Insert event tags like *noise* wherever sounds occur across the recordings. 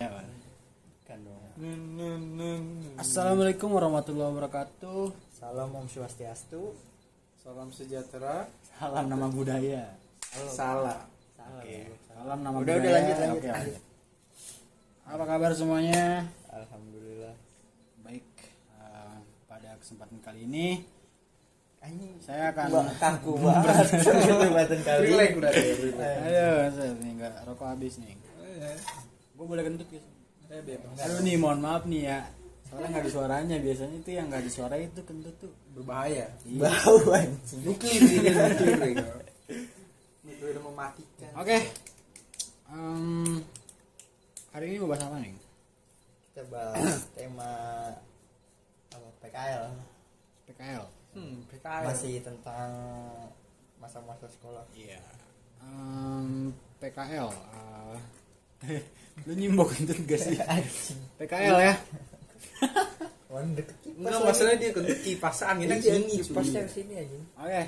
Kan dong. Assalamualaikum warahmatullahi wabarakatuh. Salam Om Swastiastu. Salam sejahtera. Salam nama budaya. Salah. Salam. Oke. Salam nama Udah, budaya. udah, lanjut, lanjut. Oke, lanjut. Apa kabar semuanya? Alhamdulillah. Baik. eh, pada kesempatan kali ini Anjing. saya akan kaku banget perdebatan kali. Relax udah. Ayo, saya nih nggak rokok habis nih. Gue boleh kentut guys. Eh, bebas. Aduh nih, mohon maaf nih ya. Soalnya nggak ada suaranya. Biasanya itu yang nggak ada suara itu kentut tuh. Berbahaya. Bau anjing. Nuklir ini nuklir. Nuklir mematikan. Oke. Em, hari ini mau bahas apa nih? Kita bahas *coughs* tema apa PKL. PKL. Hmm, PKL. Masih tentang masa-masa sekolah. Iya. Em, PKL. eh, *laughs* lu nyimbok kentut gak sih? *laughs* PKL ya. *laughs* Wan deket kipas. Enggak masalah dia kentut kipas anginnya Iya, sini kipasnya sini anjing. Oke.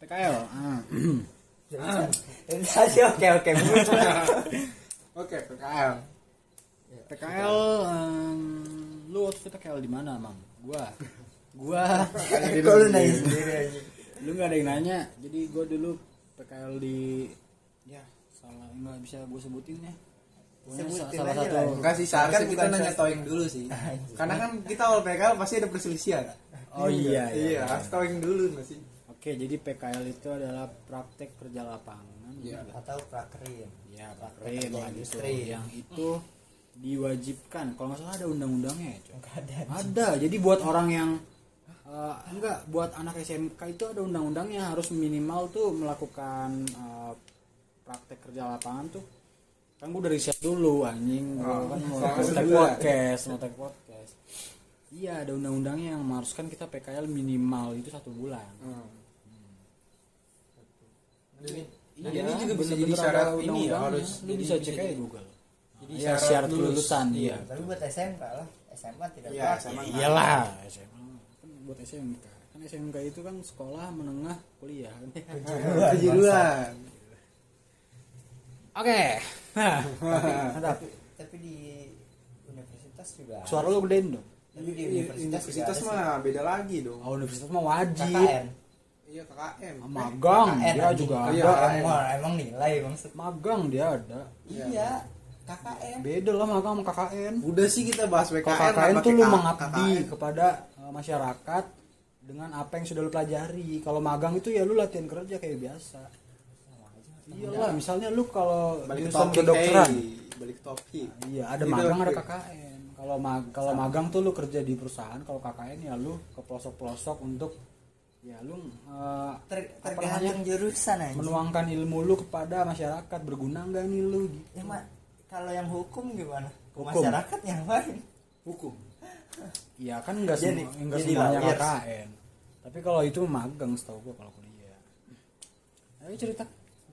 PKL. ah. *clears throat* Jadi oke oke. Oke, PKL. PKL. em, lu waktu itu PKL di mana, Mam? Gua. Gua. Lu nanya sendiri anjing. lu nggak ada yang nanya. Jadi gua dulu PKL di ya nggak bisa gue sebutin ya. Sebutin salah aja satu lah. Enggak sih, seharusnya Kan kita nanya towing dulu sih. Anjing. Karena kan kita awal PKL pasti ada perselisihan. Oh iya, iya. Iya, harus towing dulu nggak sih? Oke, jadi PKL itu adalah praktek kerja lapangan. Iya. Atau prakerin. Ya, lah gitu. industri. Yang itu diwajibkan. Kalau nggak salah ada undang-undangnya ya, ada. Ada. Jadi buat orang yang eh, enggak buat anak SMK itu ada undang-undangnya harus minimal tuh melakukan eh, praktek kerja lapangan tuh. Kan gue dari riset dulu anjing, Oh, kan mau juga. podcast, mau take podcast. *laughs* Iya, ada undang-undangnya yang mengharuskan kita PKL minimal itu satu bulan. Hmm. Iya, Jadi ini juga bisa jadi syarat ini ya, harus lu bisa cek aja jadi- Google. Jadi ya, syarat syarat lulus. kelulusan Iya. iya. Tapi buat SMK lah. SMA tidak Iya, apa. SMA. Ya, iyalah SMA kan buat SMK. Kan SMK itu kan sekolah menengah kuliah. *laughs* Kejuruan. Oke. *laughs* Mantap. tapi, tapi di universitas juga. Suara lu gedein dong. tapi di Iya, Universitas ada mah beda lagi dong. Oh, universitas mah wajib. KKN Iya, KKM. Magang KKN dia juga Iya, ada. KKN. emang, emang nilai maksud Magang dia ada. iya KKN Beda lah magang sama KKN. Udah sih kita bahas PKN. KKN tuh lu mengabdi KKN. kepada uh, masyarakat dengan apa yang sudah lu pelajari. Kalau magang itu ya lu latihan kerja kayak biasa. Iyalah, misalnya lu kalau balik ke jurusan topik kedokteran, hey. balik ke topik iya ada Gitu, magang ada. KKN. Kalau mag kalau magang tuh lu kerja di perusahaan, kalau KKN ya lu ke pelosok-pelosok untuk ya lu uh, Ter- tergantung jurusan aja menuangkan ilmu lu kepada masyarakat berguna nggak nih lu gitu. ya mak kalau yang hukum gimana Ke Hukum. masyarakat yang lain hukum Iya kan nggak Jadi- semua nggak jadi semuanya. KKN tapi kalau itu magang setahu gua kalau kuliah ayo cerita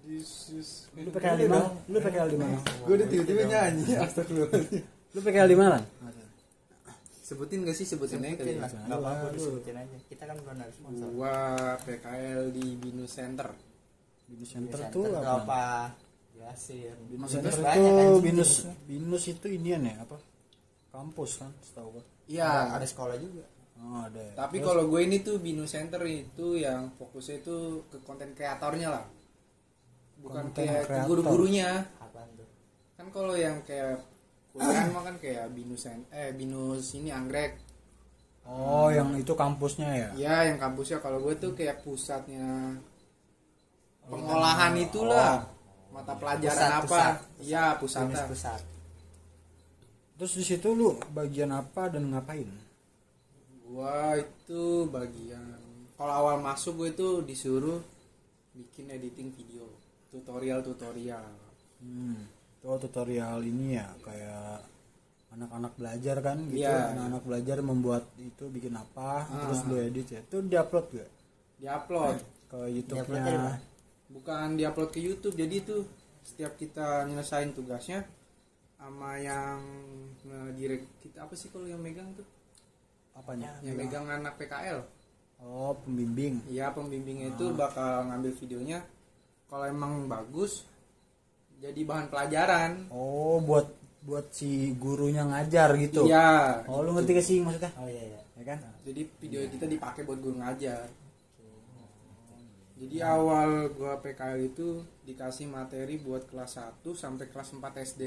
lu PKL di mana lu PKL di mana gue udah tiba-tiba nyanyi astagfirullahaladzim. Lu PKL di mana sebutin gak sih? Sebutin aja kali ya? nggak apa-apa disebutin aja. Kita kan belum ada sponsor. Gua PKL di Binus Center. Binus center Center tuh apa? jelasin binus center banyak, itu anjing, binus binus itu inian ya apa? Kampus kan setahu gua. Iya. Ada sekolah juga. Oh ada. Tapi kalau gue ini tuh Binus Center itu yang fokusnya itu ke konten kreatornya lah bukan Konten kayak kreator. guru-gurunya. Kan kalau yang kayak kuliah mah kan kayak Binus eh Binus ini anggrek. Oh yang itu kampusnya ya? Ya yang kampusnya. Kalau gue tuh kayak pusatnya pengolahan itulah. mata pelajaran Pusat, apa? pusat. iya pusatnya pusat. Terus di situ lu bagian apa dan ngapain? Gua itu bagian kalau awal masuk gue itu disuruh bikin editing video tutorial tutorial Hmm, itu tutorial ini ya kayak anak-anak belajar kan gitu. Iya. Anak-anak belajar membuat itu bikin apa, Ah. terus lu edit ya. Itu diupload gak diupload ke Diupload dari YouTube-nya? mana? bukan diupload ke YouTube jadi itu setiap kita nyelesain tugasnya sama yang direct kita apa sih kalau yang megang tuh Apanya? yang megang anak PKL Oh, pembimbing. ya pembimbingnya itu bakal ngambil videonya kalau emang bagus jadi bahan pelajaran. Oh, buat buat si gurunya ngajar gitu? Iya oh lu ngerti gak sih maksudnya? Oh iya iya. Ya kan? Jadi video kita dipakai buat gue ngajar. Jadi awal gua PKL itu dikasih materi buat kelas 1 sampai kelas 4 SD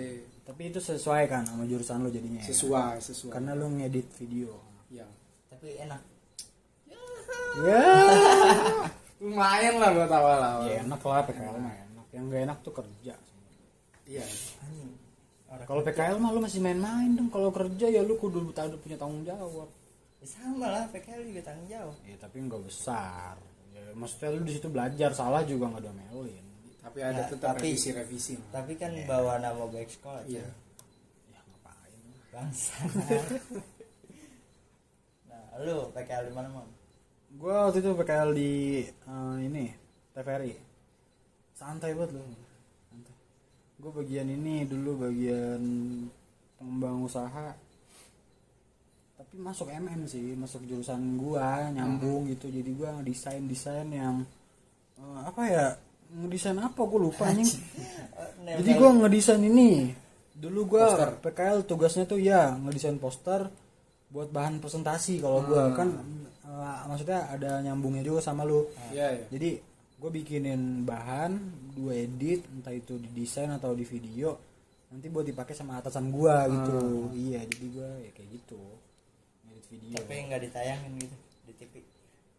tapi itu sesuai kan sama jurusan lu jadinya ya? sesuai sesuai. Karena lu ngedit video. Ya tapi enak. Ya *laughs* lumayan lah buat awal-awal. Ya enak lah PKL mah enak. Yang gak enak tuh kerja. Iya. Kalau PKL mah lu masih main-main dong. Kalau kerja ya lu kudu tahu punya tanggung jawab. Ya sama lah PKL juga tanggung jawab. Ya tapi nggak besar. Ya, maksudnya lu di situ belajar salah juga nggak domelin. Tapi ada Ya, tetap tapi- revisi revisi. tapi kan bawa nama baik sekolah iya. ya ngapain? Bangsa *laughs* nah lu PKL di mana mam gue waktu itu PKL di eh, ini TVRI santai banget lu santai. Gue bagian ini dulu bagian pengembang usaha. Tapi masuk MM sih masuk jurusan gua nyambung gitu. Jadi gua ngedesain desain yang eh, apa ya ngedesain apa gue lupa anjing. *laughs* Jadi gua ngedesain ini. Dulu gua Poster. PKL tugasnya tuh ya ngedesain poster buat bahan presentasi kalau gua kan eh, maksudnya ada nyambungnya juga sama lu. Iya iya. Jadi gue bikinin bahan gue edit entah itu di desain atau di video nanti buat dipakai sama atasan gua gitu. Iya jadi gua ya kayak gitu. Edit video. Tapi nggak ditayangin gitu di TV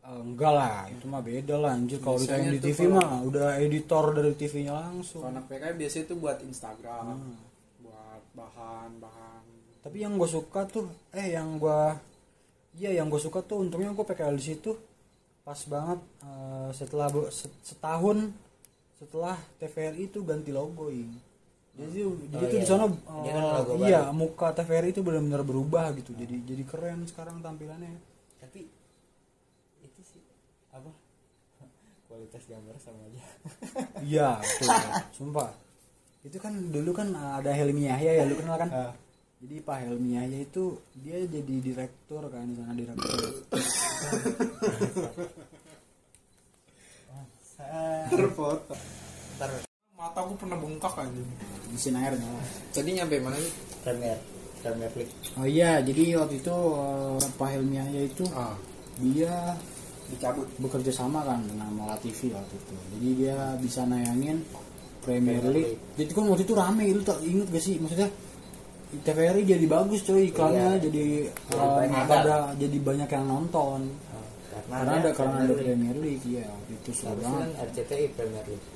Eh, enggak lah itu mah beda lah anjir. Kalau ditayang di TV kalau- mah udah editor dari TV-nya langsung. Kalau anak PKL biasanya itu buat Instagram Hmm. buat bahan-bahan tapi yang gue suka tuh eh yang gua iya yang gue suka tuh untungnya gue PKL di situ. Pas banget eh, setelah setahun setelah TVRI itu ganti logo ing. Jadi jadi tuh iya. di sana kan logo iya muka TVRI itu benar-benar berubah gitu. Jadi jadi keren sekarang tampilannya. Tapi itu sih apa? *laughs* Kualitas gambar sama aja. Iya *laughs* sumpah. Itu kan dulu kan eh, ada Helmi Yahya ya lu kenal kan? Ah. Jadi Pak Helmi Yahya itu dia jadi direktur kan di sana direktur. Terfoto ntar. Mataku pernah bengkak anjing. Mesin air nyala jadi nyampe mana sih? Premier premier league. Oh iya, jadi waktu itu eh, Pak Helmi Yahya itu ah. dia dicabut. bekerja sama kan dengan Mola TV waktu itu. Jadi dia bisa nayangin Premier League. Jadi kan waktu itu rame itu tak inget gak sih? Maksudnya TVRI jadi bagus coy iklannya Iya. jadi banyak. pada jadi banyak yang nonton. Karena ada karena ada Premier League. Ya itu seru banget. kan RCTI premier league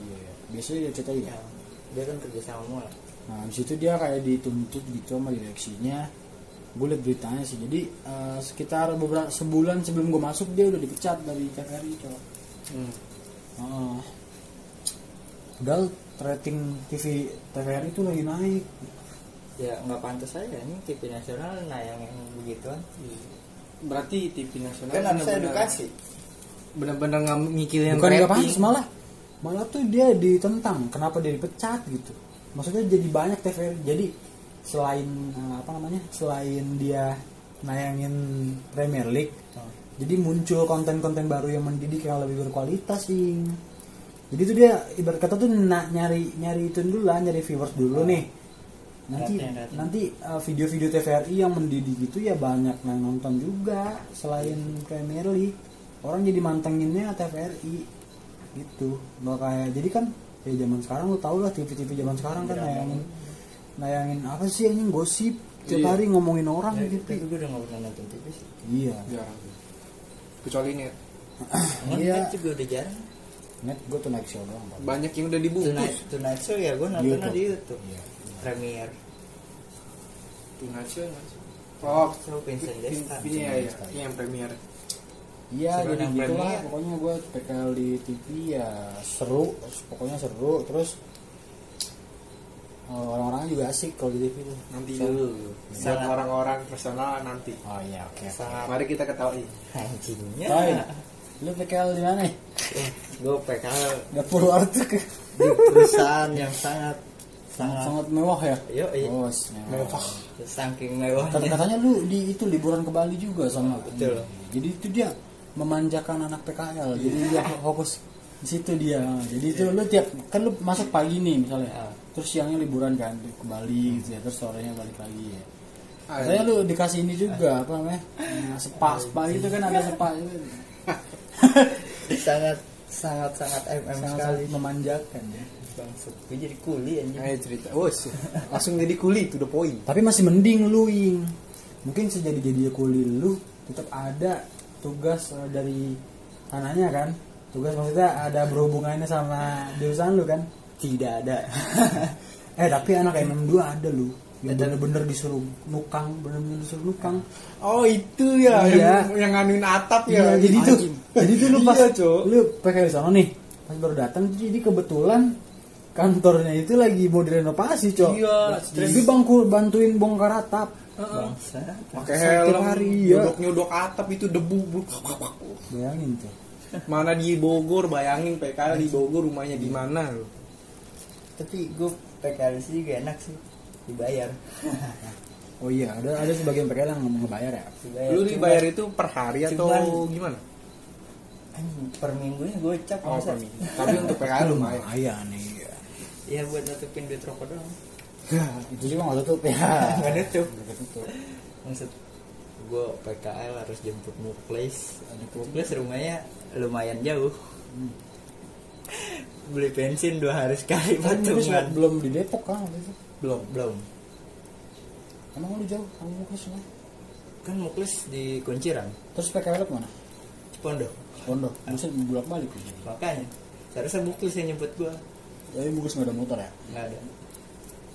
Iya. Biasanya dia cerita ya, dia kan kerja sama mula Nah, di situ dia kayak dituntut gitu sama direksinya. Gue liat beritanya sih. Jadi eh, sekitar beberapa sebulan sebelum gue masuk dia udah dipecat dari TVRI, cowok. hmm. Heeh. Padahal rating TV TVRI itu lagi naik. Ya nggak pantas aja ini TV nasional nayang yang begituan berarti TV nasional kan bener-bener- edukasi bener-bener nggak mikirin Bukan nggak pantas malah malah tuh dia ditentang. Kenapa dia dipecat gitu? Maksudnya jadi banyak TVRI. Jadi selain eh, apa namanya? Selain dia nayangin Premier League, jadi muncul konten-konten baru yang mendidik yang lebih berkualitas sih jadi itu dia ibarat kata tuh na- nyari nyari itu dulu lah nyari viewers dulu nih nanti Rating, rating. nanti uh, video-video TVRI yang mendidik itu ya banyak yang nonton juga selain Premier League orang jadi mantenginnya TVRI gitu nggak kayak jadi kan ya zaman sekarang lu tau lah TV-TV zaman sekarang kan Drama. nayangin nayangin apa sih anjing gosip tiap Iya. hari ngomongin orang ya, gitu gue udah nggak pernah nonton TV sih iya jarang kecuali net Iya. Net juga udah jarang net gue tuh naik show doang banyak yang udah dibungkus Tonight, Tonight Show ya gue nontonnya YouTube. di YouTube Iya. Premier nggak sih? oh Vincent Desta ini ya ya ini yang premier Iya Seru jadi yang gitu lah premier. pokoknya gue PKL di TV ya seru pokoknya seru terus eh, orang-orangnya juga asik kalau di TV tuh nanti buat Sangat. orang-orang personal nanti oh iya oke oke. sangat mari kita ketahui anjingnya Toy, lu PKL di mana? gue PKL Dapur warteg. di perusahaan yang sangat sangat Sangat mewah ya? Iya. Bos, mewah. Saking mewahnya. Katanya lu di itu liburan ke Bali juga sama. Betul. Jadi itu dia memanjakan anak PKL. Jadi dia fokus di situ dia. Jadi itu lu tiap kan lu masuk pagi nih misalnya. Ah. terus siangnya liburan kan ke Bali gitu ya. Terus sorenya balik lagi ya. Ah, saya lu dikasih ini juga apa namanya? Nah, spa spa itu kan ada spa itu *laughs* sangat sangat sangat mm sangat sekali. memanjakan ya bangsat gue jadi kuli anjing Ayo cerita. Oh, sih. langsung jadi kuli to the point. tapi masih mending lu ing mungkin sejadi jadi kuli lu tetap ada tugas eh, dari anaknya kan tugas maksudnya ada berhubungannya sama jurusan lu kan tidak ada *laughs* eh tapi anak MM2 ada lu yang bener-bener disuruh nukang bener-bener disuruh nukang Oh, itu ya Iya. yang, yang nganuin atap Iya, ya. jadi tuh, Anjing. jadi tuh lu pas Iya, lu pakai di sana nih, pas baru datang jadi kebetulan kantornya itu lagi mau direnovasi, cok. Iya, Jadi bangku bantuin bongkar atap. bangsa pakai Setiap helm hari, ya. nyodok-nyodok atap itu debu bro. Bayangin tuh. mana di Bogor bayangin PKL di Bogor rumahnya di mana lo tapi gue PKL sih juga enak sih dibayar *laughs* Oh iya, ada ada sebagian PKL yang ngomong ngebayar ya. dibayar lu dibayar itu per hari atau cuman- gimana anjing, per minggunya gocap oh masa per minggu. tapi untuk PKL *laughs* lumayan Lumayan nih. Ya. ya buat nutupin duit rokok doang. Itu juga nggak tutup ya. *laughs* nggak nutup Nggak tutup. maksud gue PKL harus jemput muklis muklis rumahnya lumayan jauh. Beli bensin dua hari sekali Kan patungan. belum di Depok kan belum belum. Emang lu jauh? Kamu Muklis lah. kan muklis di kunciran. Terus PKL lu ke mana? pondok Pondok. Bisa bolak balik makanya seharusnya muklis yang nyebut gue Tapi Muklis nggak ada motor ya? nggak ada.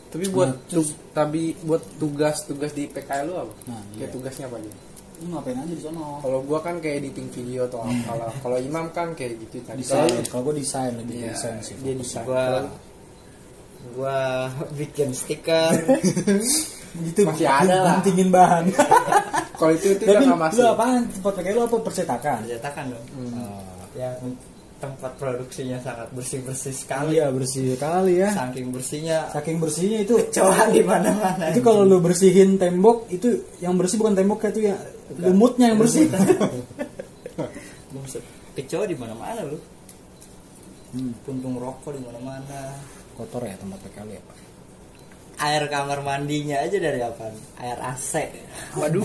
Tapi buat Nah, tu- tapi buat tugas-tugas di PKL lu apa? Nah, kayak iya. tugasnya apa aja? Lu ngapain aja di sana? kalau gua kan kayak editing video atau apalah kalau Imam kan kayak gitu tadi. Desain. Kalau- kalau gue desain lebih Iya, desain sih dia desain. gua gua *laughs* bikin stiker. *laughs* Gitu Masih ada lah. guntingin bahan. Kalau itu itu tapi udah nggak masuk. lu apaan? Tempat pakai lu apa? Percetakan? Percetakan dong. Hmm. Oh, yang tempat produksinya sangat bersih bersih sekali. Iya bersih kali ya. Saking bersihnya. Saking bersihnya itu kecoa di mana mana itu kalau lu bersihin tembok itu yang bersih bukan temboknya itu ya lumutnya yang bersih. *laughs* Kecoa di mana mana lu. Hmm, puntung rokok di mana mana kotor ya tempat lu ya pak? Air kamar mandinya aja dari apa air AC waduh.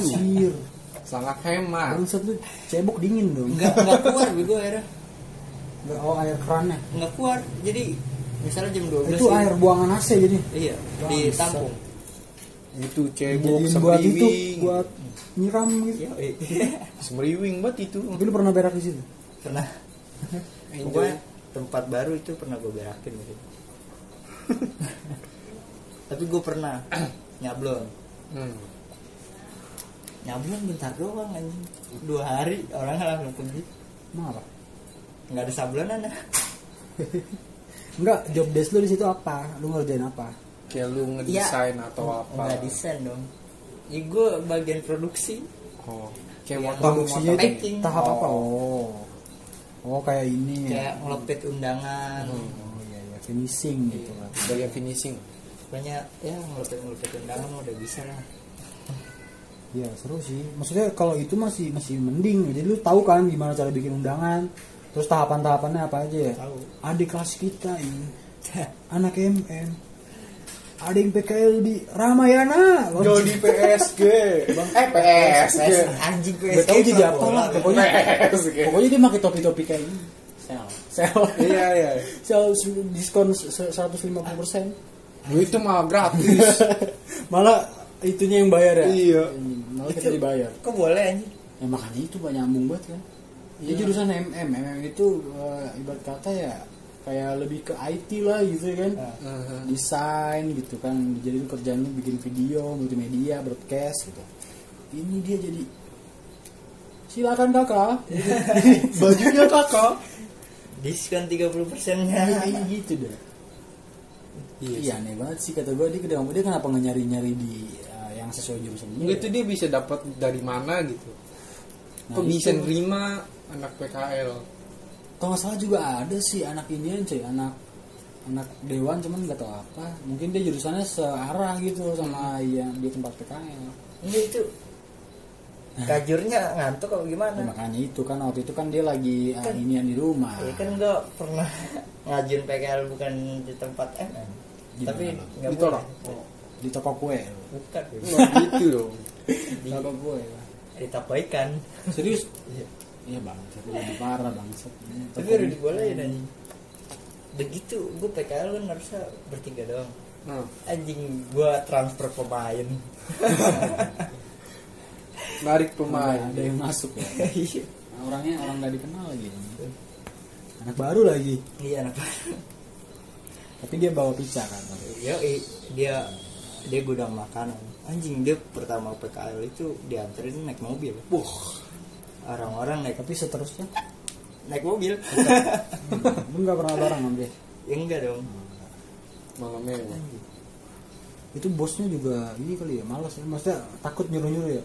Sangat hemat bangsat lu cebok dingin dong. Nggak nggak keluar bego airnya Nggak, oh air kerannya. Nggak keluar jadi misalnya jam 12 itu air buangan AC jadi. Iya ditampung itu cebok buat itu buat nyiram gitu. Iya, *laughs* semriwing banget itu. Tapi lu pernah berak di situ? Pernah. *laughs* Enjoy. pokoknya tempat baru itu pernah gue berakin gitu. *laughs* tapi gue pernah *clears throat* nyablon. Hmm. nyablon bentar doang anjing. Dua hari orang langsung pergi. Emang apa nggak ada sablonan ya enggak job desk lu di situ apa lu ngerjain apa kayak lu ngedesain atau apa nggak desain dong ya gue bagian produksi oh kayak Iya. motor produksinya itu packing. tahap apa Oh. oh oh kayak ini ya kayak ngelopet undangan oh iya iya finishing gitu kan bagian finishing pokoknya ya ngelopet ngelopet undangan udah bisa lah Iya seru sih. Maksudnya kalau itu masih masih mending. Jadi lu tahu kan gimana cara bikin undangan. Terus tahapan-tahapannya apa aja ya? Tahu. Adik kelas kita ini *laughs* anak MM. Ada yang PKL di Ramayana. Jauh di PSG eh PSG anjing gue Gak tahu jadi apa lah. Pokoknya PSG pokoknya dia pakai topi-topi kayak ini. Sel. Sel. iya iya *laughs* Sel diskon se- 150%. itu mah gratis *laughs* Malah itunya yang bayar ya. Iya. Malah kita dibayar. kok boleh anjing ya makanya itu banyak nyambung banget kan ya jurusan MM MM itu eh, ibarat kata ya kayak lebih ke IT lah gitu kan. Mhm. desain gitu kan jadi kerjanya bikin video multimedia broadcast gitu. Ini dia jadi silakan kakak. *laughs* Bajunya kakak. Diskon 30 persennya. Kayak gitu deh. Iya aneh banget sih kata gue dia, dia, dia kenapa nggak nyari nyari di eh, yang sesuai jurusan dia itu dia bisa dapat dari mana gitu Nah, kok bisa nerima? Anak PKL kalau nggak salah juga ada sih anak ini cuy. Anak anak dewan cuman nggak tahu apa. Mungkin dia jurusannya searah gitu sama yang di tempat PKL enggak itu kajurnya ngantuk apa gimana? Ya, makanya itu kan waktu itu kan dia lagi ah, inian di rumah. Ya kan gue pernah *laughs* ngajuin PKL bukan di tempat MM Gimana tapi nggak boleh. Di toko kue. Bukan gitu dong. *laughs* Di, toko kue ikan serius? Iya. iya bangsat lebih parah bangsat tapi udah dibolehin anjing. Begitu gue PKL kan harusnya bertiga doang. Nah, anjing gue transfer pemain. *laughs* Narik pemain ada yang masuk ya. *laughs* Iya. Nah, orangnya orang nggak dikenal lagi. Anak baru lagi. Iya anak tapi dia bawa pizza kan? Yo, dia dia gudang makanan. Anjing dia pertama PKL itu dianterin naik mobil. Wah, Orang-orang naik tapi seterusnya naik mobil. lu nggak pernah bareng sama dia ya enggak dong. malam mewah itu bosnya juga ini kali ya malas ya. Maksudnya takut nyuruh nyuruh ya?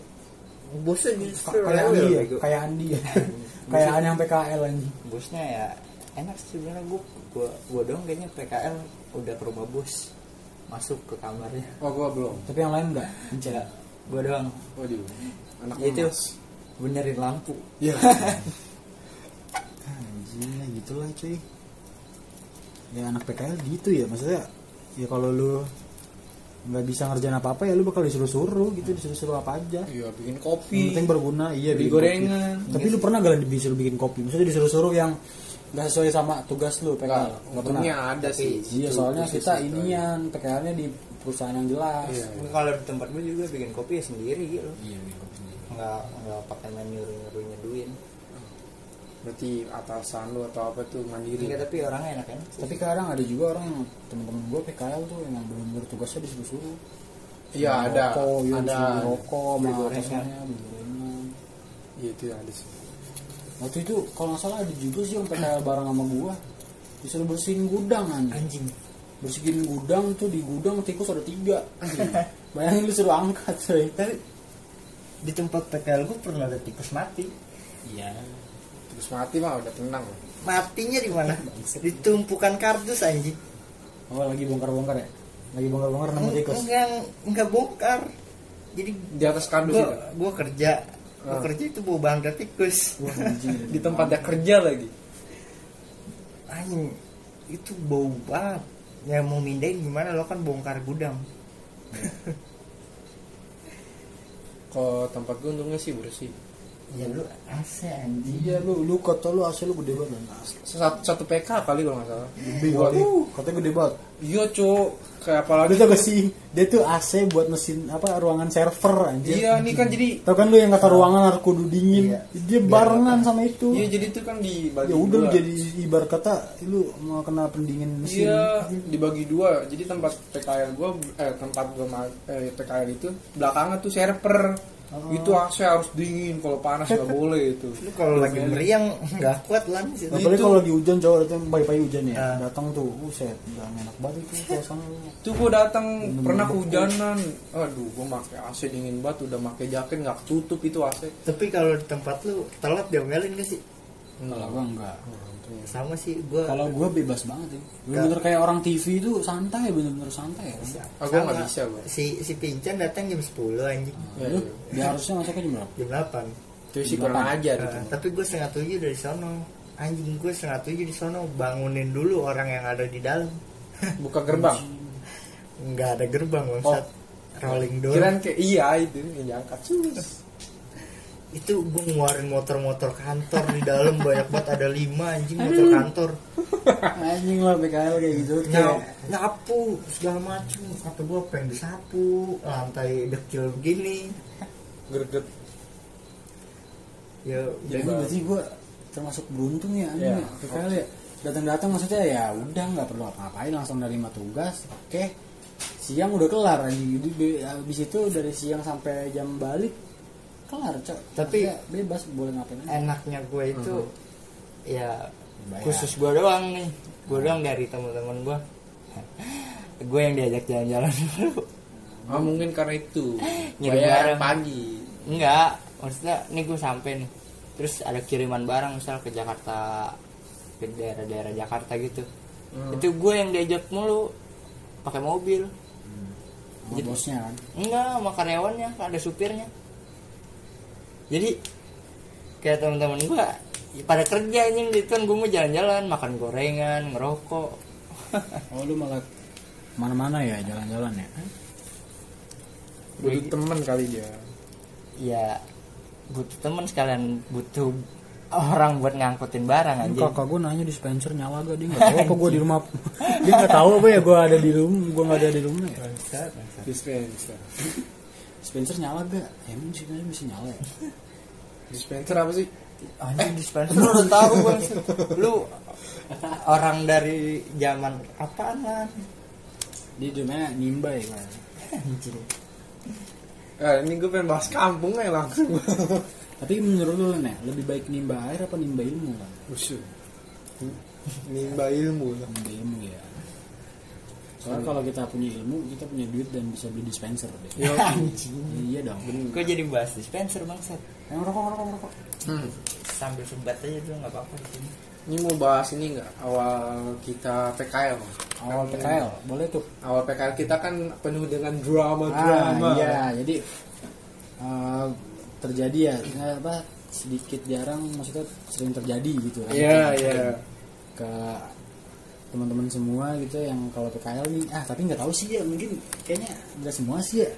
Bosnya justru kayak rewel, Andi ya kayak Andi ya. *laughs* Kayak Andi yang PKL anjing. Bosnya ya enak sih sebenarnya. Gua gua gua dong kayaknya PKL udah ke rumah bos masuk ke kamarnya. oh gua belum tapi yang lain enggak Enggak, gua doang. waduh anak Ya itu emas. benerin lampu. ya *laughs* anjing ya gitulah cuy ya anak PKL gitu ya maksudnya ya kalau lu nggak bisa ngerjain apa apa ya lu bakal disuruh suruh gitu disuruh suruh apa aja iya bikin yang kopi penting berguna iya bikin kopi. gorengan. tapi lu pernah gak disuruh bikin kopi maksudnya disuruh suruh yang nggak sesuai sama tugas lu PKL Enggak, nggak pernah untungnya ada Tapi- sih iya soalnya kita itu. inian PKL-nya di perusahaan yang jelas Iya. Kalau di tempat gua juga bikin kopi ya sendiri gitu. iya bikin kopi sendiri. Nggak nggak pakai main nyuruh nyuruh nyeduin. berarti atasan lu atau apa tuh mandiri Enggak tapi orangnya enak kan. tapi kadang ada juga orang yang temen-temen gue PKL tuh emang bener-bener tugasnya disuruh suruh iya ada rokok, ya, ada rokok Beli gorengan. atasannya beli gorengan iya itu ada sih waktu itu kalau nggak salah ada juga sih yang PKL bareng sama gua disuruh bersihin gudang anjing Anjing. bersihin gudang tuh di gudang tikus ada tiga *laughs* bayangin lu suruh angkat coy Tapi di tempat PKL gue pernah ada tikus mati. iya terus mati mah udah tenang Matinya di mana? Di tumpukan kardus anjing. oh lagi bongkar-bongkar ya lagi bongkar-bongkar nemu tikus Enggak enggak bongkar. Jadi di atas kardus gua, gua kerja. Kerja itu bawa bangga tikus. wah di tempat dia kerja lagi Anjing itu bau banget. Ya mau mindahin gimana lo kan bongkar gudang. kalau tempat gue untungnya sih bersih Ya lu AC anjing. iya lu lu kata lu asli lu gede banget satu, satu PK kali kalau nggak salah? Gede banget. katanya gede banget. Iya cuk. Kayak Lu apalagi tau gak sih dia tuh AC buat mesin apa ruangan server anjir iya ini kan jadi Tau kan lu yang kata ruangan harus kudu dingin. Iya. dia barengan sama itu. Iya jadi itu kan dibagi ya udah dua. jadi ibarat kata lu mau kena pendingin mesin. Iya, dibagi dua. Jadi tempat PKL gua eh tempat gua eh, PKL itu belakangnya tuh server. Oh. Itu AC harus dingin, kalau panas nggak *laughs* boleh itu. Lu kalau lagi meriang *laughs* nggak kuat lan sih. apalagi Itu- kalau lagi hujan cowok datang pagi-pagi hujan ya Ah. datang tuh buset udah enak banget itu *laughs* suasana Tuh gua datang pernah kehujanan. Aduh, gua pakai AC dingin banget, udah pakai jaket nggak ketutup itu AC. Tapi kalau di tempat lu telat diomelin gak sih? kalau gua enggak Sama sih gua. kalau gua bebas banget ya bener-bener kayak orang TV itu santai bener-bener santai ya gua Sama. nggak bisa gua. Si si Pincan datang jam 10 anjing. Ya, lu iya. dia harusnya masuknya jam berapa Jam 8. Itu sih kurang ajar gitu. Nah, tapi gue setengah tujuh dari sono anjing gue setengah tujuh di sono bangunin dulu orang yang ada di dalam *laughs* Buka gerbang. nggak ada gerbang bangsat rolling door Kirain kayak iya itu yang diangkat. Sus. Itu gue ngeluarin motor-motor kantor di dalam banyak banget ada lima anjing motor kantor. Anjing lah PKL kayak gitu Nyap, kayak nyapu segala macem. Kata gue pengen disapu lantai dekil begini. Greget. ya jadi udah. berarti gua termasuk beruntung ya anjing Iya. ya. PKL ya. datang-datang maksudnya ya udah nggak perlu apa-apain langsung nerima tugas oke. Siang udah kelar anjing. Habis itu dari siang sampai jam balik kelar cok. Tapi- Maksudnya bebas boleh ngapain aja. enaknya gue itu ya Bayar. khusus gue doang nih. Gue doang dari teman-teman gue *laughs* gue yang diajak jalan-jalan dulu. Ah mungkin karena itu. Ngirim Bayar barang. pagi. enggak maksudnya nih gue sampai nih terus ada kiriman barang misal ke Jakarta ke daerah-daerah Jakarta gitu. Hmm. itu gue yang diajak mulu. Pakai mobil. Sama bosnya kan? Enggak sama karyawannya ada supirnya jadi kayak teman-teman gua ya pada kerja anjing di kan gua mau jalan-jalan makan gorengan ngerokok. *laughs* Oh lu malah mana-mana ya jalan-jalan ya? Butuh temen kali dia. Ya butuh teman sekalian butuh orang buat ngangkutin barang Ini anjing. kakak gue nanya dispenser nyala gak dia nggak tahu apa gue di rumah. *laughs* Dia nggak tahu apa ya gue ada di rumah gue nggak ada di rumah ya dispenser dispenser nyala gak? Emang sih kayaknya masih nyala ya? *laughs* Dispenser apa sih? Anjing dispenser *laughs* lu udah tahu bang lu orang dari zaman apaan lah dia namanya nimba ya kan anjing. Eh, ini gue pengen bahas kampung ya langsung *laughs* tapi menurut lu nih lebih baik nimba air apa nimba ilmu kan Usul. nimba ilmu lah nimba ilmu ya soalnya kalau kita punya ilmu kita punya duit dan bisa beli dispenser deh. Yo, *laughs* iya dong. Kok jadi bahas dispenser bangsat? Yang rokok rokok rokok hmm. sambil sebat aja dulu nggak apa-apa di sini. Ini mau bahas ini nggak? Awal kita PKL awal PKL boleh tuh. Awal PKL kita kan penuh dengan drama ah drama iya. Jadi eh, terjadi ya apa sedikit jarang maksudnya sering terjadi gitu. Kan. iya iya. ke teman-teman semua gitu yang kalau PKL nih. Ah tapi nggak tahu sih ya mungkin kayaknya nggak semua sih ya.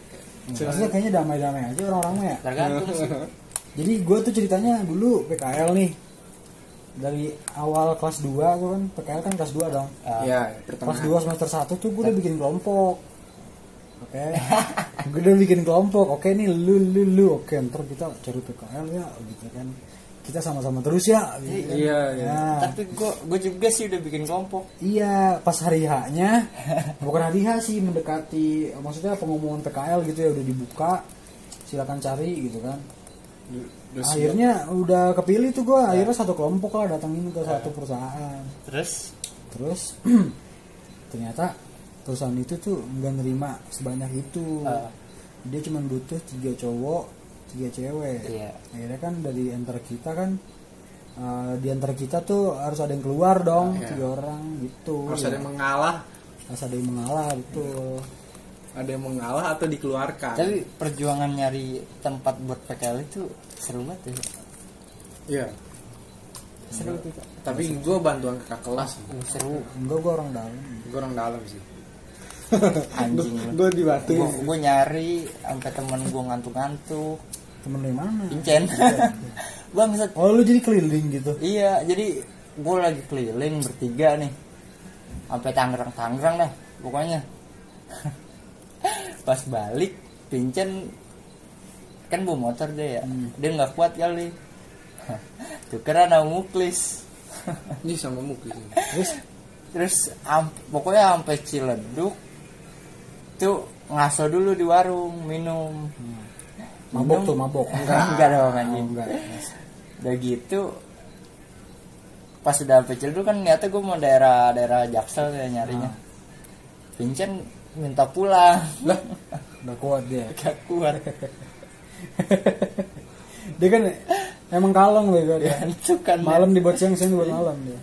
Maksudnya kayaknya damai-damai aja orang-orang ya? Tergantung sih. *laughs* Jadi gue tuh ceritanya dulu PKL nih. Dari awal kelas 2 gue kan PKL kan kelas 2 dong. Ah, iya kelas pertengahan 2 semester 1 tuh gue udah bikin kelompok. Oke. *laughs* Gue udah bikin kelompok. Oke nih lu lu lu. Oke ntar kita cari PKL ya gitu kan kita sama-sama terus ya gitu. Iya, iya. Nah, tapi gue gue juga sih udah bikin kelompok Iya, pas hari H-nya *laughs* bukan hari H sih mendekati maksudnya pengumuman PKL gitu ya udah dibuka. Silakan cari gitu kan. Udah siap. akhirnya udah kepilih tuh gua, akhirnya satu kelompok lah datangin ke satu perusahaan. terus Terus *clears throat* ternyata perusahaan itu tuh nggak nerima sebanyak itu. Ah. Dia cuma butuh tiga cowok, tiga cewek. Iya. Akhirnya kan dari antara kita kan eh, di antara kita tuh harus ada yang keluar dong, Ah, iya. tiga orang gitu. harus Ya. ada yang mengalah harus ada yang mengalah betul ada yang mengalah atau dikeluarkan tapi perjuangan nyari tempat buat PKL itu seru banget ya iya seru tuh tapi gue bantuan kakak kelas Uh, seru enggak gua orang dalam gue orang dalam sih anjing. Gue dibantuin. Gue nyari sampai temen gue ngantuk-ngantuk. Temen yang mana? Pincen bangsat *laughs* oh lu jadi keliling gitu? Iya jadi gue lagi keliling bertiga nih. Sampai Tangerang Tangerang dah pokoknya. *laughs* Pas balik pincen kan bawa motor deh ya. Dia nggak kuat kali. *laughs* Tukeran sama muklis. Ini sama muklis terus terus am- pokoknya sampai Ciledug tuh ngaso dulu di warung minum. Mabok Minum. tuh mabok. Enggak enggak dong anjing. Oh, enggak. Udah gitu pas udah sampai Ciledug kan niatnya gue mau daerah daerah Jaksel ya nyarinya. Vincent minta pulang. Lah udah kuat dia. Gak kuat. *laughs* Dia kan emang kalong bego dia itu kan malam dibuat siang siang dibuat malam dia.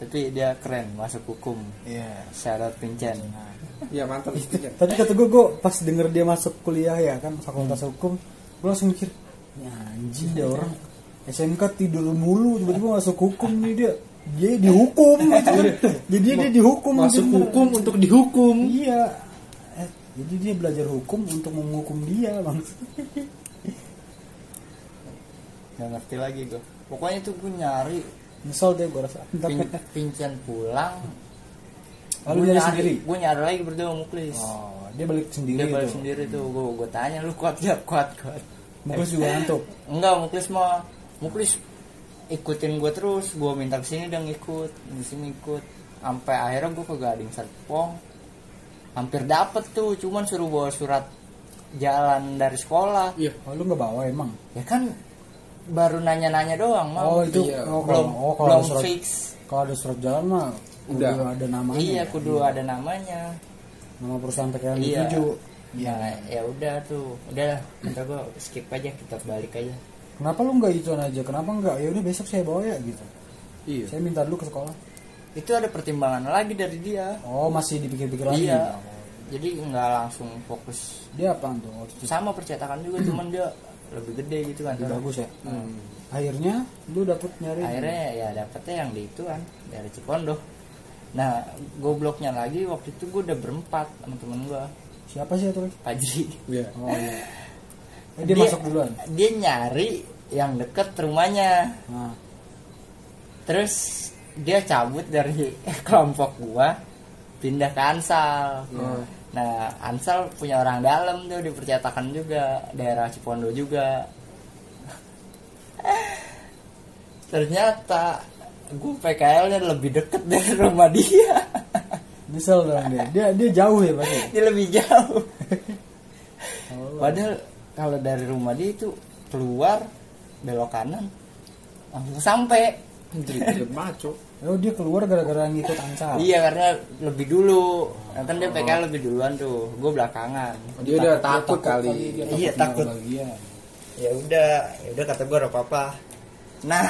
Tapi dia keren masuk hukum. Iya. Syarat Vincent iya mantap itu. Kan tapi kata gue gue pas denger dia masuk kuliah ya kan fakultas hukum gue langsung mikir ya anjing dia orang SMK tidur mulu tiba-tiba masuk hukum nih dia. Dia dihukum *laughs* gitu. jadi dia, dihukum masuk gitu. hukum untuk dihukum. Iya. Eh, jadi dia belajar hukum untuk menghukum dia bang. *laughs* Nggak ngerti lagi gue pokoknya tuh gue nyari nyesel deh gue rasa. Vin- Vincent *laughs* pulang Oh, lu Gua nyari sendiri? gue nyari lagi berdua muklis. Oh dia balik sendiri dia balik tuh. sendiri tuh. Gue gue tanya lu kuat gak? *laughs* Kuat kuat. Muklis juga ngantuk? Enggak muklis mah muklis ikutin gue terus. Gue minta ke sini dia ngikut di sini ikut. Sampai akhirnya gue ke Gading Serpong. Hampir dapet tuh cuman suruh bawa surat jalan dari sekolah. Iya. Oh lu nggak bawa emang? Ya kan baru nanya-nanya doang oh mau itu iya. oh, belum kalau oh, kalau belum surat fix. kalau ada surat jalan mah Udah. udah. ada namanya. Iya ya? kudu ada namanya. Nama perusahaan PKL iya. dituju ya ya udah tuh. Udah ntar gue skip aja kita balik aja. Kenapa lu nggak ituan aja? Kenapa nggak? Ya udah besok saya bawa ya gitu. Iya. Saya minta dulu ke sekolah. Itu ada pertimbangan lagi dari dia. Oh masih dipikir-pikir lagi? Iya. Jadi nggak langsung fokus. Dia apa tuh? Sama percetakan juga cuman dia lebih gede gitu kan. Lebih bagus ya? Akhirnya lu dapet nyari akhirnya ya dapetnya yang di itu kan dari Cipondo nah gobloknya lagi waktu itu gue udah berempat sama temen gue siapa sih itu Pajri *laughs* Iya. oh iya. Eh, dia, masuk duluan? Dia nyari yang deket rumahnya. Nah. Terus dia cabut dari *laughs* kelompok gua pindah ke Ansal. Nah Ansal punya orang dalam tuh di percetakan juga. Daerah Cipondo juga. *laughs* Ternyata gue PKL nya lebih deket dari rumah dia nyesel dong dia dia dia jauh ya pasti dia lebih jauh padahal kalau dari rumah dia itu keluar belok kanan langsung sampai Jadi maco. oh dia keluar gara-gara ngikut ansal Iya karena lebih dulu, Nah, kan dia PKL lebih duluan tuh, gue belakangan. Dia udah takut kali. dia Iya, takut. kebahagiaan. Ya udah, ya udah kata gue apa apa. Nah,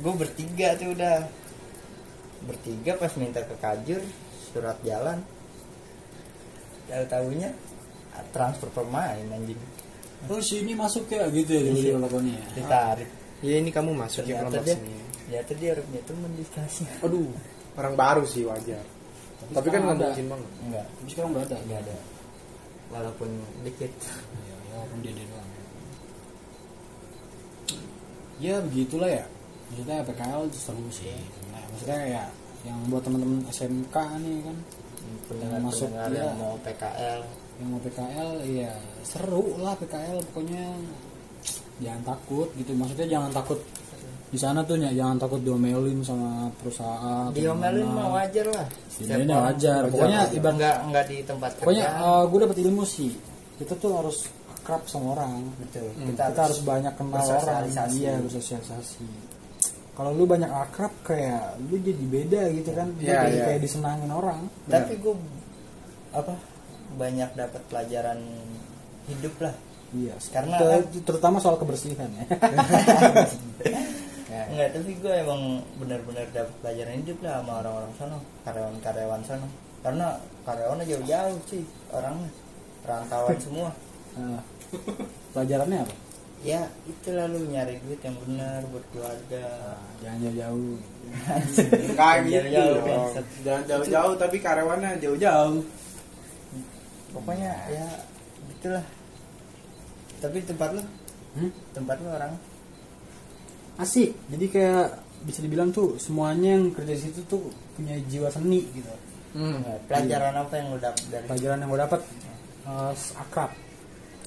gue bertiga tuh udah bertiga pas minta ke kajur surat jalan. Tahu tahunya transfer pemain anjing oh sini masuk ya gitu ya Iya. dia lakonnya ya ditarik. Ya ini kamu masuk ya kelompok dia, sini. ternyata dia punya temen dikasih. Aduh, orang baru sih wajar. Tapi kan sekarang nggak ada. mungkin banget. Enggak, tapi sekarang udah ada enggak ada. Walaupun dikit. ya walaupun dia dia doang ya begitulah ya maksudnya PKL seru sih. Nah, maksudnya ya yang buat teman-teman SMK nih kan. Masuk, pendengar-pendengar iya. yang mau PKL yang mau PKL ya seru lah PKL pokoknya. Jangan takut gitu. Maksudnya jangan takut di sana tuh ya jangan takut diomelin sama perusahaan diomelin mah wajar lah. Diomelin ya wajar. pokoknya ibarat enggak enggak di tempat pokoknya kerja. gue dapet ilmu sih. Kita tuh harus akrab sama orang. Betul. Kita, harus banyak kenal orang. Iya bersosialisasi kalau lu banyak akrab kayak lu jadi beda gitu kan. Lu Iya, jadi iya. kayak disenangin orang. Tapi gue apa banyak dapat pelajaran hidup lah. Iya. Karena Ter- kan- terutama soal kebersihan ya. Ya. *laughs* enggak tapi gue emang benar-benar dapat pelajaran hidup lah sama orang-orang sana karyawan-karyawan sana. Karena karyawannya jauh-jauh sih orangnya. Rantauan semua. Nah, *laughs* pelajarannya apa ya itu lalu nyari duit yang benar buat keluarga jangan jauh-jauh *laughs* Kayak gitu. Jauh-jauh, dong. bangsat. Jangan jauh-jauh tapi karyawannya jauh-jauh. pokoknya ya gitulah tapi tempat lu Hmm? tempat lu orang asik jadi kayak bisa dibilang tuh semuanya yang kerja di situ tuh punya jiwa seni gitu Hmm. Nah, pelajaran apa yang lu dapat dari pelajaran yang gue dapat eh, akrab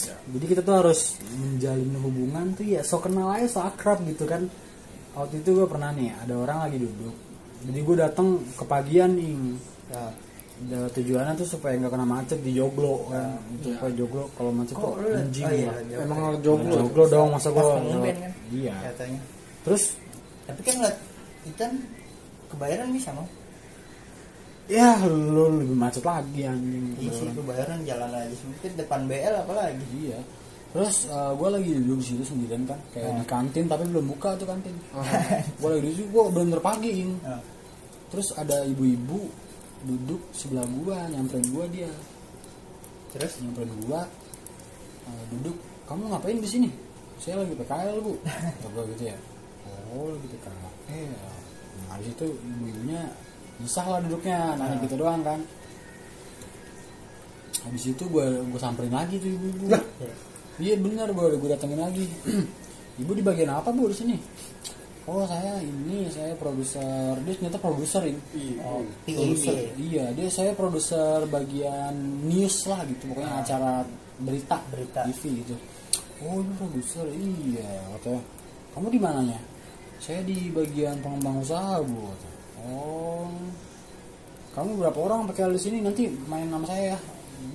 jadi kita tuh harus menjalin hubungan tuh ya so kenal aja so akrab gitu kan. Waktu itu gue pernah nih ada orang lagi duduk. Jadi gue datang ke pagian nih. Nah, Da- tujuannya tuh supaya nggak kena macet di joglo kan. Itu supaya joglo kalau macet tuh kok lu anjing oh, iya, jauh. Emang joglo. joglo. Dong masa gue kan iya. katanya. Terus? Tapi kan nggak ikan kebayaran bisa mau ya lu lebih macet lagi anjing isi kebayaran jalan aja sempit depan BL apalagi Iya. Terus gue lagi duduk di situ sendirian kan, kayak Ah. di kantin tapi belum buka tuh kantin. *laughs* gue lagi duduk, gue bener pagi. Nah, Terus ada ibu-ibu duduk sebelah gua, nyamperin gua dia, terus nyamperin gua, eh, duduk. Kamu ngapain di sini? Saya lagi PKL bu. *laughs* Kata gitu ya. Oh lagi PKL. Nah di situ ibu-ibunya susah lah duduknya, nanya gitu doang kan. Habis itu gue gue samperin lagi tuh ibu-ibu. Iya benar gue gue datengin lagi. *clears throat* Ibu di bagian apa bu di sini? Oh saya ini saya produser dia ternyata produser ini. oh, Produser. PIB Iya dia saya produser bagian news lah gitu pokoknya acara berita Berita. TV gitu. Oh ini produser iya katanya. Kamu di mananya? Saya di bagian pengembang usaha bu. Oh. Kamu berapa orang pakai di sini? Nanti main nama saya. Ya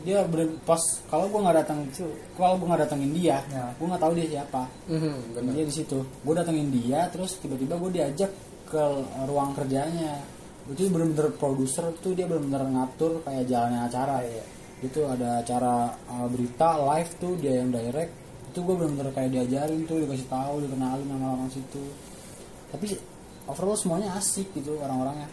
dia bener pas kalau gue nggak datang itu kalau gue nggak datengin dia Ya. gue nggak tahu dia siapa. Hmm, benar. dia di situ. Gue datengin dia terus tiba-tiba gue diajak ke ruang kerjanya. Itu bener-bener produser tuh dia bener-bener ngatur kayak jalannya acara Iya. itu ada acara uh, berita live tuh dia yang direct. Itu gue bener-bener kayak diajarin tuh dikasih tahu dikenalin sama orang situ. Tapi overall semuanya asik gitu orang-orangnya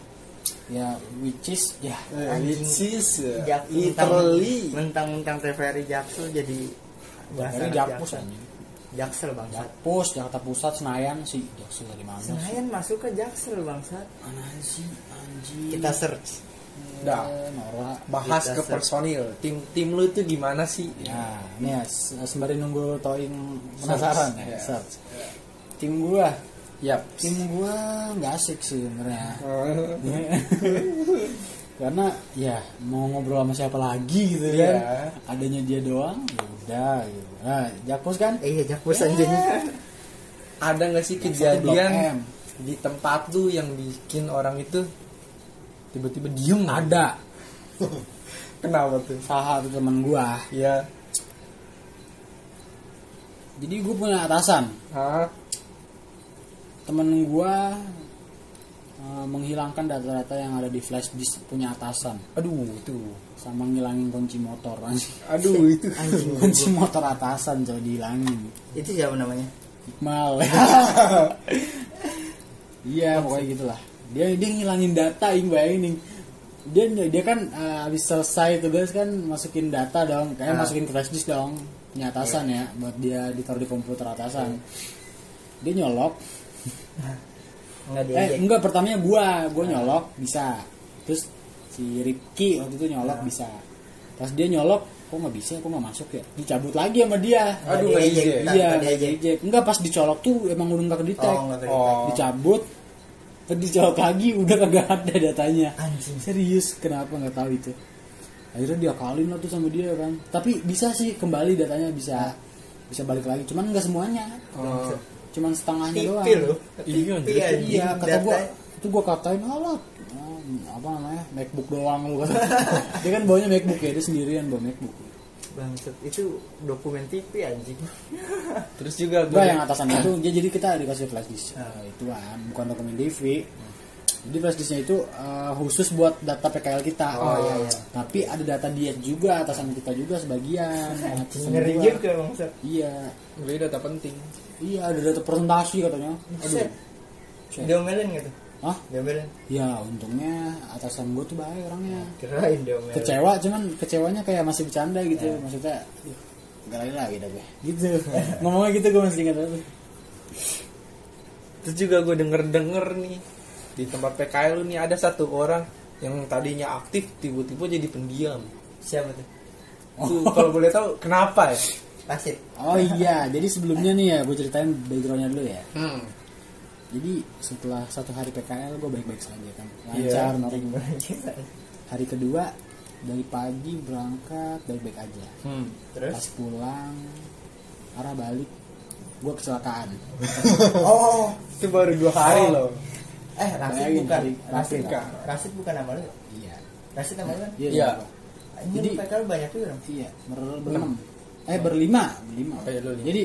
ya which is ya Eh, Which is Jaksel literally mentang mentang TVRI Jaksel jadi Bahasa Jakpus anjing. Jaksel bangsat Jakpus, Jakarta Pusat, Senayan sih. Jaksel dari mana sih? Senayan masuk ke Jaksel bangsat Mana sih anjing? kita search Dah. Eh, Nora. bahas Kita ke set. personil tim tim lu tuh gimana sih Ya, ini ya se- sembari nunggu Toing penasaran Search, ya. ya. Search. Tim gua, Yap. tim gua nggak asik sih sebenarnya. *laughs* Karena ya mau ngobrol sama siapa lagi gitu kan. Iya. Adanya dia doang, ya udah gitu. Nah, Jakpus kan? iya Jakpus anjing ada nggak sih kejadian di tempat lu yang bikin orang itu tiba-tiba diem Ada *laughs* kenapa tuh salah satu teman gua. ya Jadi gua punya atasan. Hah? Temen gua eh, menghilangkan data-data yang ada di flash disk punya atasan. Aduh itu. Sama ngilangin kunci motor aduh itu. *laughs* Kunci motor atasan coba dihilangin. Itu siapa namanya? Iqmal *laughs* iya pokoknya gitulah. Dia dia ngilangin data ing bayangin. Dia dia kan eh, habis selesai tugas kan masukin data dong. Kayak Ah. masukin ke flash disk dong. Punya atasan ya buat dia ditaruh di komputer atasan. Dia nyolok nggak eh enggak pertamanya gua gua nyolok bisa. Terus si Ripki waktu itu nyolok bisa. Pas dia nyolok kok nggak bisa kok nggak masuk ya? Dicabut lagi sama dia. Aduh, izin. tanpa iya diejek. enggak pas dicolok tuh emang udah nggak kedetek. Oh Oh. dicabut. Pas dicolok lagi udah kagak ada datanya. Anjing. serius kenapa nggak tahu itu? Akhirnya dia kalin lah tuh sama dia kan. Tapi bisa sih kembali datanya bisa bisa balik lagi. Cuman nggak semuanya. Oh. Cuman setengahnya doang. loh. Iya, anjir. anjing iya kata gua itu gua katain alat oh, apa namanya MacBook doang lu. Kata *laughs* dia kan bawanya MacBook ya dia sendirian bawa MacBook. Bangsat itu dokumen tipi anjing. *laughs* Terus juga gua gue yang atasan itu dia jadi kita dikasih flash disk. Ah. Nah, itu kan bukan dokumen TV jadi flash disknya itu eh, khusus buat data PKL kita. Oh, iya, iya. tapi ada data dia juga atasan kita juga sebagian *laughs* ngeri juga bangsat. Iya. Gue data penting iya ada data presentasi katanya. Set. Set. diomelin gitu? Hah? diomelin? Ya untungnya atasan gua tuh baik orangnya. Kirain diomelin. Kecewa cuman kecewanya kayak masih bercanda gitu. Maksudnya "Ih, nggak lagi lagi dah gue gitu. *laughs* Ngomongnya gitu gue masih ingat banget. Terus juga gue denger denger nih di tempat PKL lu nih ada satu orang yang tadinya aktif tiba-tiba jadi pendiam. Siapa tuh? Tuh, kalau boleh tahu kenapa ya *laughs* Pasit oh iya jadi sebelumnya nih ya gue ceritain backgroundnya dulu ya. Hmm. jadi setelah satu hari PKL gue baik-baik saja kan. Iya. lancar normal hari kedua dari pagi berangkat baik-baik aja. Hmm. terus? Pas pulang arah balik gue kecelakaan. *laughs* Oh. Itu baru dua hari Oh. loh. Eh Rasid Bayangin, bukan. Hari- Rasid bukan. Rasid bukan nama lu? Iya. Rasid nama lu? Kan iya. Iya. ini Jadi- PKL banyak tuh dong Iya, ber berenam. Eh berlima, berlima. Oh, iya, lu lima. Jadi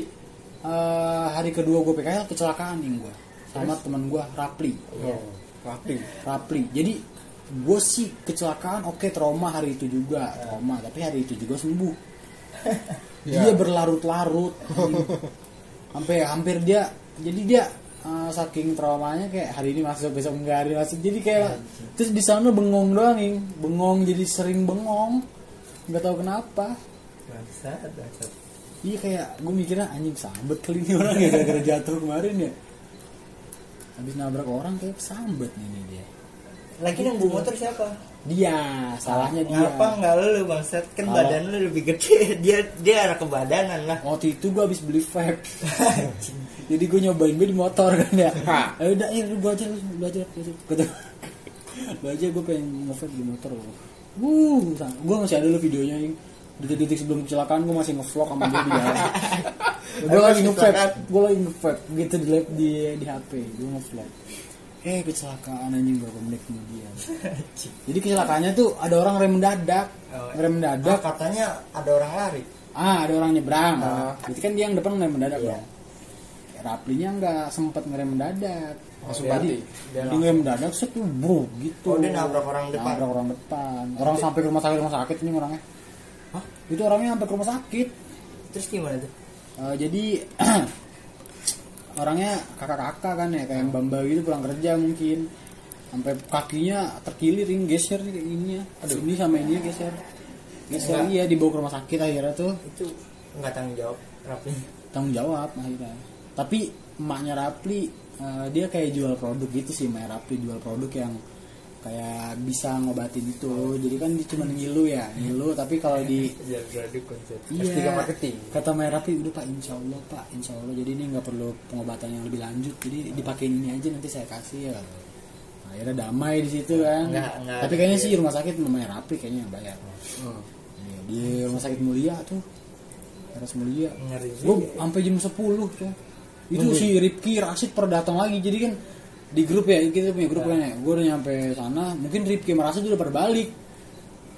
eh, hari kedua gue PKL kecelakaan nih gue sama teman gue Rapli. Iya. rapi Rapli. Jadi gue sih kecelakaan oke trauma hari itu juga trauma tapi hari itu juga sembuh. *laughs* Iya. Dia berlarut-larut. Sampai hampir dia jadi dia eh, saking traumanya kayak hari ini masuk besok enggak hari masuk jadi kayak terus di sana bengong doang nih bengong jadi sering bengong nggak tahu kenapa bangsat bangsat Iya kayak gue mikirnya anjing sambet kali ini orang ya gara-gara jatuh kemarin ya. Habis nabrak orang kayak sambet nih, nih dia. lagi yang bawa motor siapa Dia, salahnya dia. ngapa nggak lu bangsat kan Kalau- badan lu lebih gede *laughs* dia dia anak kebadanan lah Waktu itu gue habis beli vape. *laughs* Jadi gue nyobain gue di motor kan ya. Ayo udah, ayo lu belajar, lu belajar. Kata, belajar gue *laughs* pengen nge-vape di motor. Wuh, gue masih ada lu videonya yang detik-detik sebelum kecelakaan gue masih nge-vlog sama dia di *laughs* jalan. gue lagi nge-vape, gue lagi nge-vape gitu di lab di di HP, gue nge-vlog. Eh kecelakaan anjing berapa menit kemudian. *laughs* Jadi kecelakaannya tuh ada orang rem mendadak, Oh, rem Nah, mendadak. katanya ada orang lari Ah, ada orang nyebrang. Ah. Berarti kan dia yang depan ngerem mendadak Iya. dong. Raplinya nggak sempet ngerem mendadak. Langsung Jadi, mati. Dia ngerem mendadak set bro gitu. Oh, dia nabrak orang depan. Nabrak orang depan. Orang sampai ke rumah sakit rumah sakit ini orangnya. Hah? Itu orangnya sampai ke rumah sakit. terus gimana tuh Eh, jadi *clears throat* orangnya kakak-kakak kan ya kayak yang bamba gitu pulang kerja mungkin sampai kakinya terkiliring geser nih kayak gini ya. Aduh ini sama ini geser. Geser iya dibawa ke rumah sakit akhirnya tuh itu nggak tanggung jawab rapi tanggung jawab akhirnya tapi emaknya Rapli eh, dia kayak jual produk gitu sih emaknya Rapli jual produk yang kayak bisa ngobatin itu jadi kan dia cuma ngilu ya ngilu tapi kalau di Iya. S3 marketing. Kata Merapi udah Pak Insya Allah Pak Insya Allah jadi ini nggak perlu pengobatan yang lebih lanjut jadi dipakai ini aja nanti saya kasih ya. Nah, akhirnya damai di situ kan. Nggak- nggak Tapi kayaknya sih rumah sakit namanya Rapi kayaknya yang bayar. Hmm. Iya, di rumah sakit Mulia tuh. Teras Mulia. Gue sampai jam 10 tuh. Itu si Ripki Rasid pernah datang lagi jadi kan di grup ya kita punya grup kan ya. Gue udah nyampe sana mungkin Ripki Rasid udah pada balik.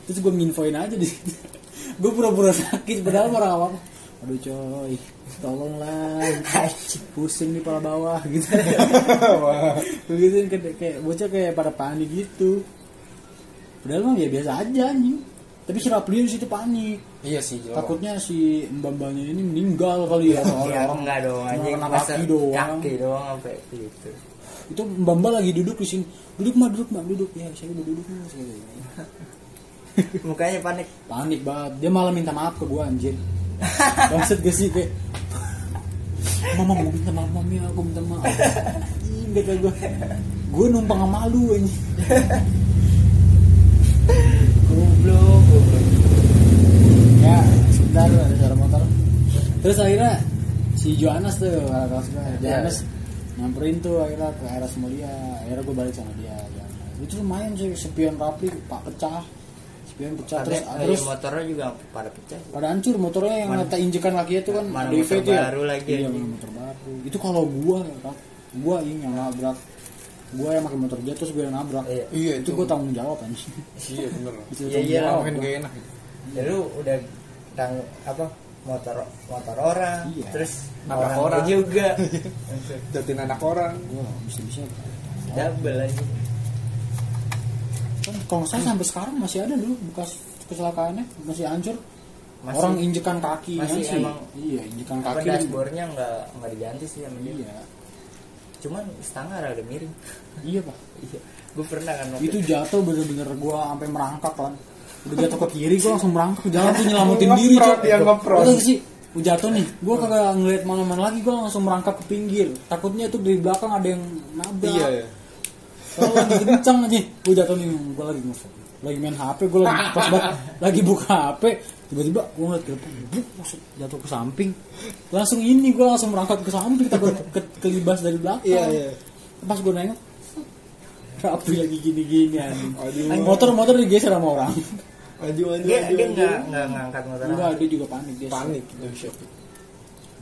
Terus gue nginfoin aja di situ. *laughs* Gue pura-pura sakit padahal orang awam aduh coy tolonglah. Pusing nih pala bawah gitu. *laughs* Begitu kayak, kayak bocah kayak pada panik gitu. Padahal mah ya biasa aja anjing. Tapi si Rapli di situ panik. Iya sih, jelas. takutnya si mbak-mbaknya ini meninggal kali ya. Soalnya ya orang enggak dong anjing. Masa kaki doang. kaki doang sampai gitu itu mbak mbak lagi duduk di sini. Duduk mah duduk mah duduk. Ya saya udah duduk mas *laughs* mukanya panik. Panik banget dia malah minta maaf ke gua anjir. Bangsat gak sih kayak mama mau minta maaf mami aku minta maaf. Anjing, kata gua. Gua numpang sama lu ini goblok goblok. Ya sebentar ada suara motor. Terus akhirnya si Johannes tuh kakak kelas Johannes nyamperin tuh akhirnya ke RS Mulia akhirnya gua balik sama dia Johannes. itu lumayan sih sepion rapi pak pecah sepion pecah terus Ada- terus eh, motornya juga pada pecah pada hancur motornya yang Mana- injekan laki itu kan Mana motor itu ya? baru lagi, iya mana motor baru itu kalau gua ya Kak, gua ini yang nabrak gua yang pakai motor dia terus gua yang nabrak Iya. Iya, itu itu. gua tanggung jawab anjing Iya bener. itu Iya, iya, gua. gak enak ya lu udah tang apa motor motor orang Iya. terus Nabrak orang, orang. juga. *laughs* Jatin anak orang. gua bisa bisa double aja. Kan kalau salah sampai sekarang masih ada dulu bekas kecelakaannya masih hancur. Masih- orang injekan kaki masih sih emang. Iya injekan kaki. dashboardnya nggak nggak diganti sih sama dia. Iya. Cuman setengah rada miring. Iya pak. *laughs* Iya. Gue pernah kan waktu itu. jatuh bener-bener gua sampai merangkak kan udah jatuh ke kiri gua langsung merangkak ke jalan tuh nyelamatin diri Cok. ngeprot. Udah sih gua jatuh nih gua kagak ngeliat mana-mana lagi gua langsung merangkak ke pinggir takutnya tuh dari belakang ada yang nabrak Iya ya. kalau lagi kencang aja gua jatuh nih gua lagi nge lagi main HP gua lagi pas banget lagi buka HP tiba-tiba gua ngeliat ke depan buk, langsung jatuh ke samping langsung ini gua langsung merangkak ke samping takut ke, kelibas dari belakang Iya, iya. pas gua nengok Rapi lagi gini-gini anjing. Motor-motor digeser sama orang. Aju aju dia dia nggak nggak ngangkat motor Enggak, dia juga panik dia. Panik.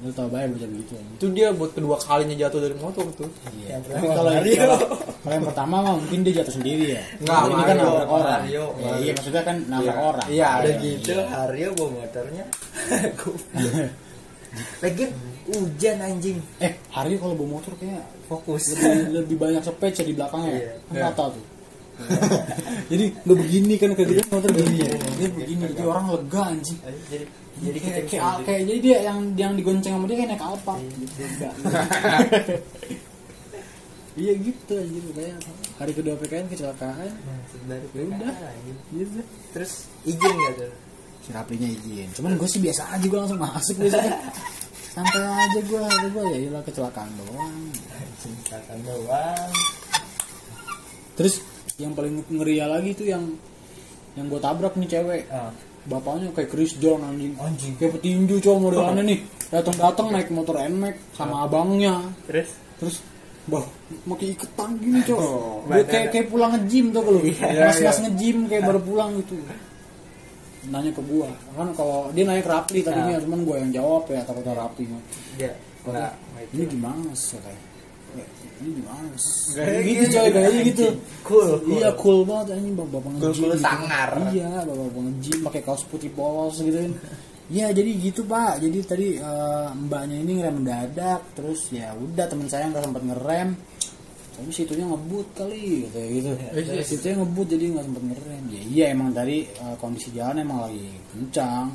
Lu tau banget bocah begitu. Itu dia buat kedua kalinya jatuh dari motor tuh. Iya. Yang Tapi kalau Mario. kalau kalau yang pertama mah mungkin dia jatuh sendiri ya. Nggak, ini kan nabrak orang. Mario, Ya, iya maksudnya kan nabrak Iya. orang. Iya, udah iya. gitu Aryo bawa motornya *laughs* lagi hujan anjing Eh, Aryo kalau bawa motor kayak fokus lebih, lebih banyak sepeda di belakangnya. Iya. Kan rata tuh. *laughs* Jadi nggak begini kan kayak gitu. Motor begini. Ya. Dia begini jadi orang lega anjing. jadi jadi kayak, kayak, kayak jadi dia yang yang digonceng sama dia kayak naik alpa enggak *laughs* iya gitu aja kayak hari kedua PKN kecelakaan. Baru Ya udah. gitu terus izin gak tuh? Si Raplinya izin. Cuman gue sih biasa aja gue langsung masuk biasanya santai aja gue hari gue ya iyalah kecelakaan doang. Cintakan doang. Terus yang paling ngeri lagi tuh yang yang gue tabrak nih cewek. Ah. bapaknya kayak Chris John anjing. Anjing. kayak petinju cowok modelannya nih. Datang datang naik motor NMAX sama abangnya. Terus? Terus bah pakai iketan gini Oh, *laughs* dia kayak kayak pulang nge-gym tuh kalau Iya, *laughs* mas mas iya. nge-gym kayak baru pulang gitu. Nanya ke gua. Kan kalau dia naik Rapli tadinya cuman gua yang jawab ya takutnya Rapli dia nggak ini gimana sih? kayak "Ya, ini gimana? Sih Kayak gitu coy anjing. gitu. Cool, cool. iya cool. banget anjing bapak bapak Cool, cool, gitu. sangar. iya bapak bapak nge-gym pakai kaos putih polos gitu kan. Iya jadi gitu pak. Jadi tadi eh, mbaknya ini ngerem mendadak terus ya udah teman saya nggak sempat ngerem. Tapi situnya ngebut kali kayak gitu. *laughs* Iya. situnya ngebut jadi nggak sempat ngerem. Ya iya emang tadi eh, kondisi jalan emang lagi kencang.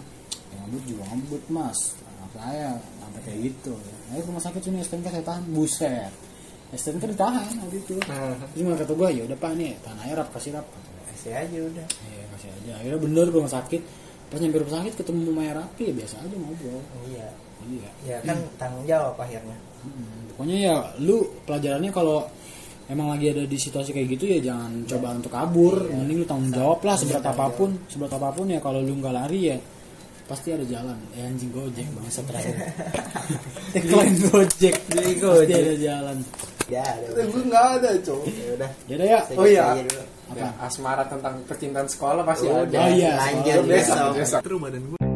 Ya, ngebut juga ngebut mas. Anak saya sampai kayak gitu. Ayo ke rumah sakit sini STNK saya tahan. Buset STNK ditahan waktu itu. Terus mereka kata gue ya udah pak nih tahan air rap? Kasih rap kasih aja udah. Iya kasih aja. Akhirnya bener rumah sakit. pas nyampe rumah sakit ketemu Maya Rapi ya biasa aja ngobrol. Iya. Iya. Ya kan tanggung jawab akhirnya. Hmm, pokoknya ya lu pelajarannya kalau emang lagi ada di situasi kayak gitu ya jangan coba untuk kabur. Mending lu tanggung jawab lah seberat apa pun seberat apa pun ya kalau lu nggak lari ya pasti ada jalan. Ya anjing gojek bangsa terakhir *laughs* tagline gojek. Jadi Gojek. ada jalan ya ada. Gue nggak ada cowok. Ya udah. Yaudah ya. Saya Oh iya. dulu. Ya, asmara tentang percintaan sekolah pasti Oh, ada. Oh iya, lanjut besok. besok badan gue